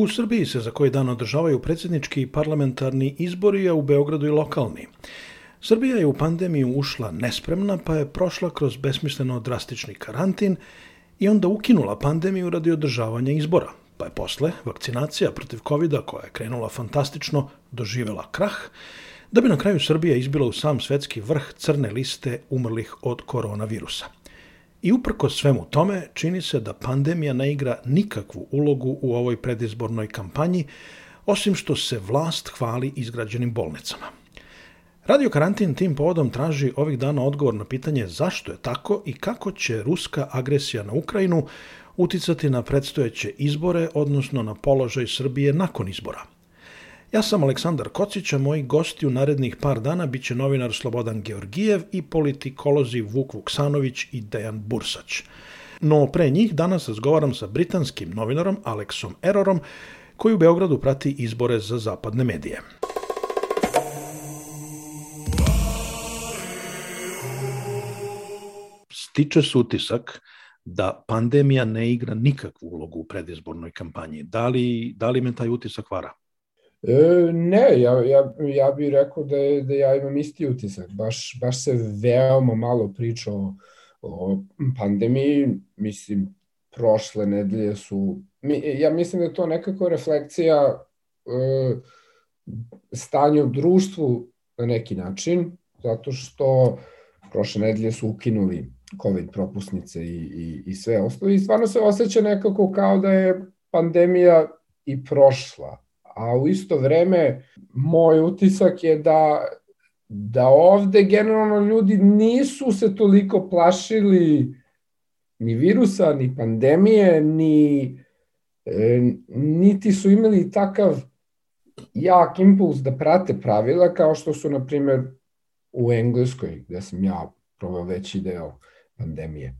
U Srbiji se za koji dan održavaju predsjednički i parlamentarni izbori, a u Beogradu i lokalni. Srbija je u pandemiju ušla nespremna, pa je prošla kroz besmisleno drastični karantin i onda ukinula pandemiju radi održavanja izbora. Pa je posle vakcinacija protiv covid koja je krenula fantastično, doživela krah, da bi na kraju Srbija izbila u sam svetski vrh crne liste umrlih od koronavirusa. I uprko svemu tome, čini se da pandemija ne igra nikakvu ulogu u ovoj predizbornoj kampanji, osim što se vlast hvali izgrađenim bolnicama. Radio Karantin tim povodom traži ovih dana odgovor na pitanje zašto je tako i kako će ruska agresija na Ukrajinu uticati na predstojeće izbore, odnosno na položaj Srbije nakon izbora. Ja sam Aleksandar Kocić, a moji gosti u narednih par dana biće novinar Slobodan Georgijev i politikolozi Vuk Vuksanović i Dejan Bursać. No pre njih danas razgovaram sa britanskim novinarom Aleksom Erorom, koji u Beogradu prati izbore za zapadne medije. Stiče se utisak da pandemija ne igra nikakvu ulogu u predizbornoj kampanji. Da li, da li me taj utisak vara? E, ne, ja, ja, ja bih rekao da, je, da ja imam isti utisak. Baš, baš se veoma malo priča o, o pandemiji. Mislim, prošle nedelje su... Mi, ja mislim da je to nekako reflekcija e, stanja u društvu na neki način, zato što prošle nedelje su ukinuli COVID propusnice i, i, i sve ostalo i stvarno se osjeća nekako kao da je pandemija i prošla a u isto vreme moj utisak je da da ovde generalno ljudi nisu se toliko plašili ni virusa, ni pandemije, ni e, niti su imali takav jak impuls da prate pravila kao što su, na primer, u Engleskoj, gde sam ja proveo veći deo pandemije.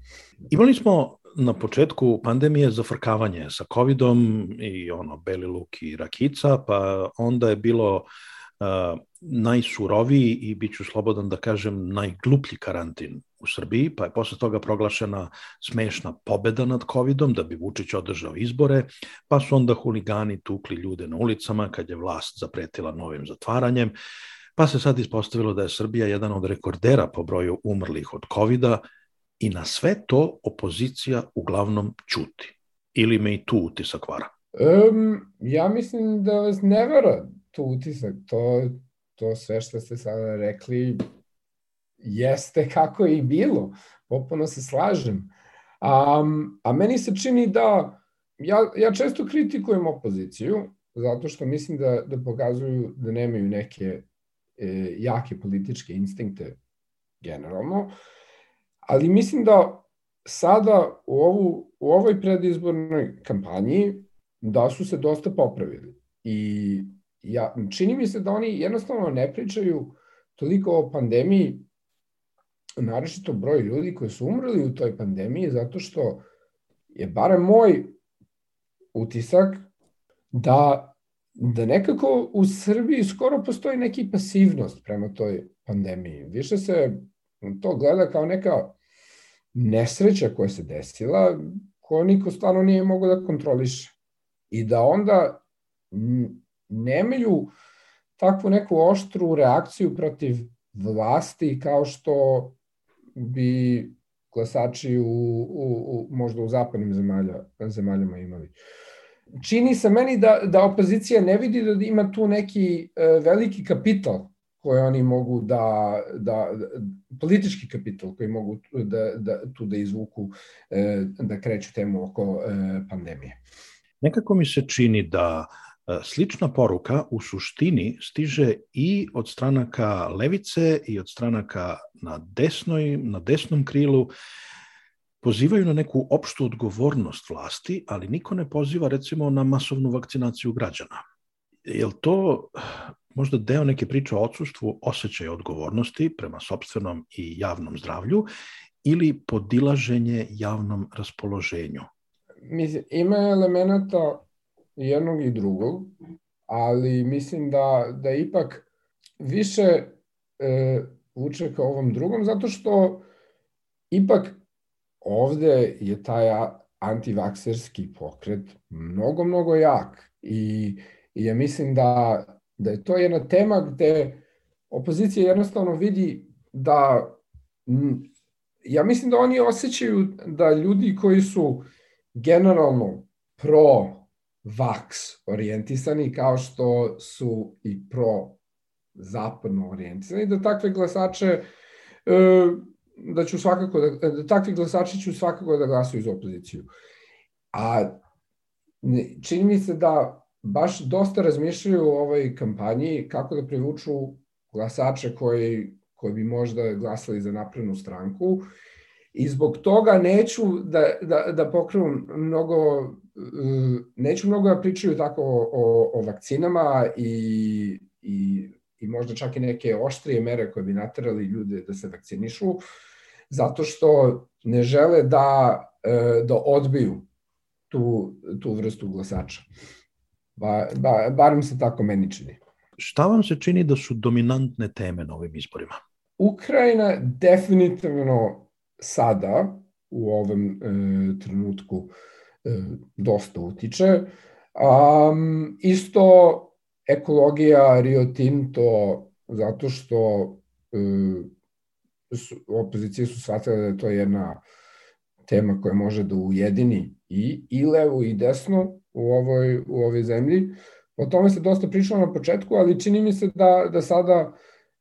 Imali smo na početku pandemije zafrkavanje sa covidom i ono beli luk i rakica, pa onda je bilo uh, najsuroviji i bit ću slobodan da kažem najgluplji karantin u Srbiji, pa je posle toga proglašena smešna pobeda nad covidom da bi Vučić održao izbore, pa su onda huligani tukli ljude na ulicama kad je vlast zapretila novim zatvaranjem, pa se sad ispostavilo da je Srbija jedan od rekordera po broju umrlih od covida, I na sve to opozicija uglavnom čuti. Ili me i tu utisak vara? Um, ja mislim da vas ne vara tu utisak. To, to sve što ste sada rekli jeste kako je i bilo. Popuno se slažem. Um, a meni se čini da ja, ja često kritikujem opoziciju zato što mislim da, da pokazuju da nemaju neke e, jake političke instinkte generalno. Ali mislim da sada u, ovu, u ovoj predizbornoj kampanji da su se dosta popravili. I ja, čini mi se da oni jednostavno ne pričaju toliko o pandemiji, naročito broj ljudi koji su umrli u toj pandemiji, zato što je barem moj utisak da, da nekako u Srbiji skoro postoji neki pasivnost prema toj pandemiji. Više se to gleda kao neka nesreća koja se desila, koju niko stvarno nije mogao da kontroliše. I da onda nemaju takvu neku oštru reakciju protiv vlasti kao što bi glasači u, u, u možda u zapadnim zemalja, zemaljama imali. čini se meni da, da opozicija ne vidi da ima tu neki uh, veliki kapital koje oni mogu da, da, politički kapital koji mogu da, da, tu da izvuku, uh, da kreću temu oko uh, pandemije. Nekako mi se čini da slična poruka u suštini stiže i od stranaka levice i od stranaka na desnoj, na desnom krilu pozivaju na neku opštu odgovornost vlasti, ali niko ne poziva recimo na masovnu vakcinaciju građana. Je li to možda deo neke priče o odsustvu osjećaja odgovornosti prema sobstvenom i javnom zdravlju ili podilaženje javnom raspoloženju? Mislim, ima elemenata jednog i drugog, ali mislim da, da ipak više e, vuče ka ovom drugom, zato što ipak ovde je taj antivakserski pokret mnogo, mnogo jak i, i ja mislim da, da je to jedna tema gde opozicija jednostavno vidi da ja mislim da oni osjećaju da ljudi koji su generalno pro vaks orijentisani kao što su i pro zapadno orijentisani, da takve glasače e, da ću svakako da, da takvi glasači ću svakako da glasuju za opoziciju. A čini mi se da baš dosta razmišljaju o ovoj kampanji kako da privuču glasače koji, koji bi možda glasali za naprednu stranku i zbog toga neću da, da, da pokrenu mnogo neću mnogo da pričaju tako o, o, o vakcinama i, i, i možda čak i neke oštrije mere koje bi naterali ljude da se vakcinišu, zato što ne žele da, e, da odbiju tu, tu vrstu glasača. Ba, ba, barem se tako meni čini. Šta vam se čini da su dominantne teme na ovim izborima? Ukrajina definitivno sada u ovom e, trenutku e, dosta utiče. Um, isto ekologija Rio Tinto zato što e, su, opozicije su shvatile da je to jedna tema koja može da ujedini i, i levo i desno u ovoj, u ovoj zemlji. O tome se dosta pričalo na početku, ali čini mi se da, da sada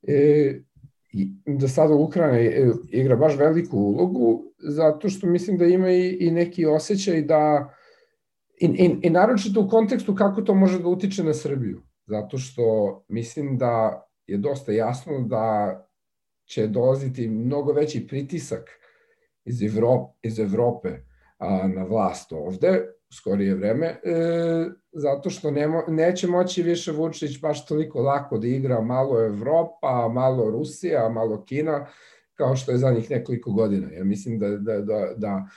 e, da sada Ukrajina e, igra baš veliku ulogu, zato što mislim da ima i, i neki osjećaj da i, i, i naročito u kontekstu kako to može da utiče na Srbiju. Zato što mislim da je dosta jasno da će dolaziti mnogo veći pritisak iz Evrope, iz Evrope a, na vlast ovde, skorije vreme, e, zato što ne mo, neće moći više Vučić baš toliko lako da igra malo Evropa, malo Rusija, malo Kina, kao što je za njih nekoliko godina. Ja mislim da, da, da, da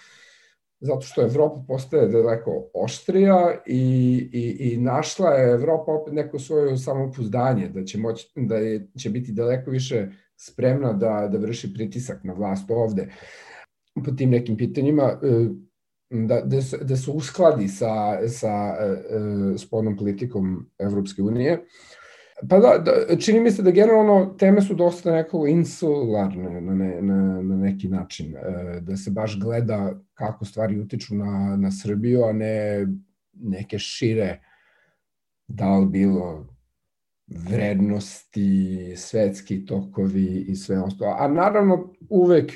zato što Evropa postaje daleko oštrija i, i, i našla je Evropa opet neko svoje samopouzdanje, da će, moći, da je, će biti daleko više spremna da, da vrši pritisak na vlast ovde po tim nekim pitanjima, e, da, da, da se uskladi sa, sa uh, spodnom politikom Evropske unije. Pa da, da, čini mi se da generalno teme su dosta nekako insularne na, ne, na, na neki način, da se baš gleda kako stvari utiču na, na Srbiju, a ne neke šire, da li bilo vrednosti, svetski tokovi i sve ostalo. A naravno uvek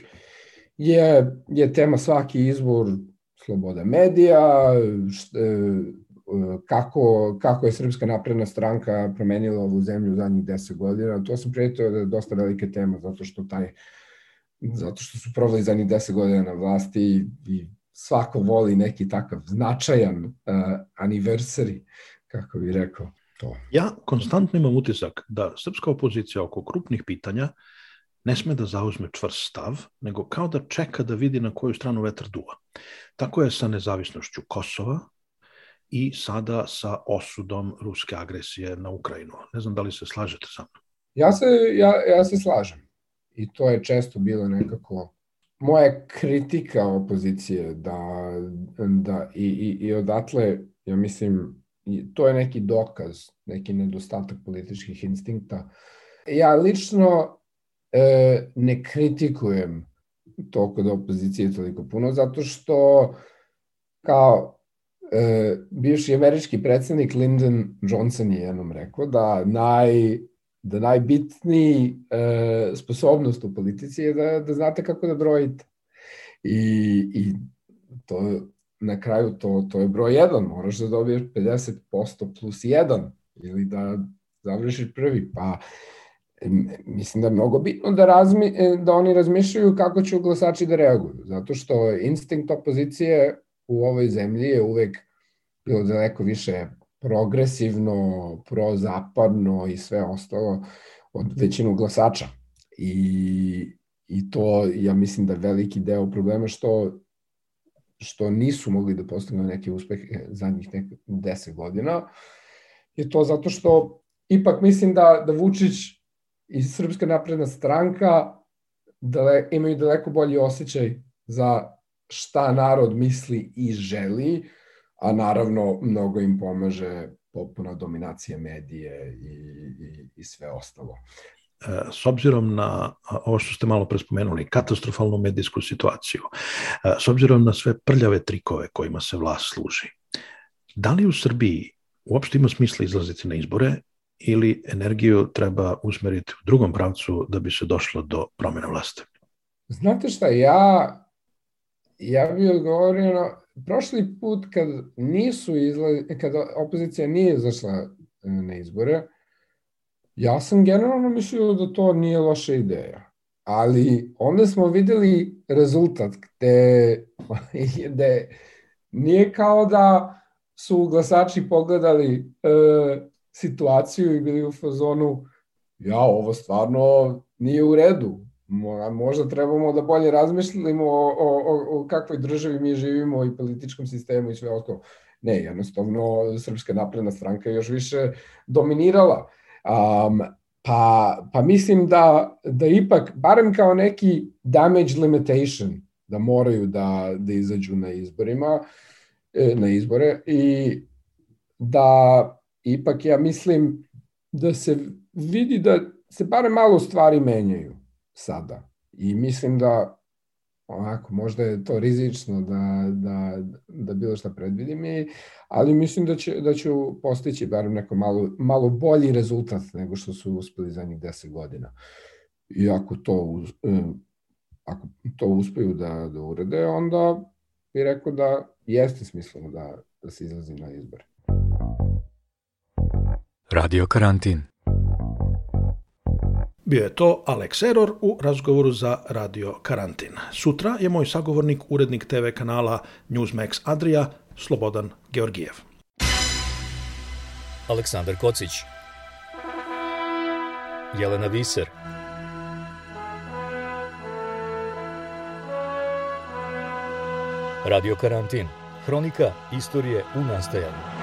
je, je tema svaki izbor sloboda medija, št, e, kako, kako je Srpska napredna stranka promenila ovu zemlju u zadnjih deset godina. To sam prijetio da je dosta velike tema, zato što taj zato što su provali zadnjih deset godina na vlasti i, i svako voli neki takav značajan uh, anniversary, kako bi rekao to. Ja konstantno imam utisak da srpska opozicija oko krupnih pitanja ne sme da zauzme čvrst stav, nego kao da čeka da vidi na koju stranu vetar duva. Tako je sa nezavisnošću Kosova i sada sa osudom ruske agresije na Ukrajinu. Ne znam da li se slažete sa mnom. Ja se, ja, ja se slažem. I to je često bilo nekako moja kritika opozicije da, da i, i, i odatle, ja mislim, to je neki dokaz, neki nedostatak političkih instinkta. Ja lično e, ne kritikujem to kod opozicije toliko puno, zato što kao e, bivši američki predsednik Lyndon Johnson je jednom rekao da naj da najbitniji e, sposobnost u politici je da, da znate kako da brojite. I, i to na kraju to, to je broj 1, moraš da dobiješ 50% plus 1 ili da završiš prvi, pa mislim da je mnogo bitno da, razmi, e, da oni razmišljaju kako će glasači da reaguju, zato što instinkt opozicije u ovoj zemlji je uvek bilo daleko više progresivno, prozapadno i sve ostalo od većinu glasača. I, I to, ja mislim da je veliki deo problema što što nisu mogli da postignu neke uspehe zadnjih nek 10 godina, je to zato što ipak mislim da, da Vučić i Srpska napredna stranka dale, imaju daleko bolji osjećaj za šta narod misli i želi, a naravno mnogo im pomaže popuna dominacija medije i, i, i sve ostalo. E, s obzirom na ovo što ste malo prespomenuli, katastrofalnu medijsku situaciju, e, s obzirom na sve prljave trikove kojima se vlast služi, da li u Srbiji uopšte ima smisla izlaziti na izbore ili energiju treba usmeriti u drugom pravcu da bi se došlo do promjena vlasti? Znate šta, ja, ja bih odgovorio na, prošli put kad nisu izlaz, kad opozicija nije izašla na izbore, Ja sam generalno mislio da to nije loša ideja. Ali onda smo videli rezultat gde, gde nije kao da su glasači pogledali e, situaciju i bili u fazonu ja, ovo stvarno nije u redu. Možda trebamo da bolje razmišljamo o, o, o, kakvoj državi mi živimo i političkom sistemu i sve ostalo. Ne, jednostavno Srpska napredna stranka još više dominirala. Um, pa, pa mislim da, da ipak, barem kao neki damage limitation, da moraju da, da izađu na izborima, e, na izbore i da ipak ja mislim da se vidi da se barem malo stvari menjaju sada. I mislim da onako, možda je to rizično da, da, da bilo šta predvidim, i, ali mislim da, će, da ću postići barem neko malo, malo bolji rezultat nego što su uspeli za njih 10 godina. I ako to, ako to uspeju da, da urede, onda bih rekao da jeste smisleno da, da se izlazi na izbore. Radio karantin. Bio je to Alex Error u razgovoru za Radio Karantin. Sutra je moj sagovornik, urednik TV kanala Newsmax Adria, Slobodan Georgijev. Aleksandar Kocić Jelena Viser Radio Karantin Hronika istorije u nastajanju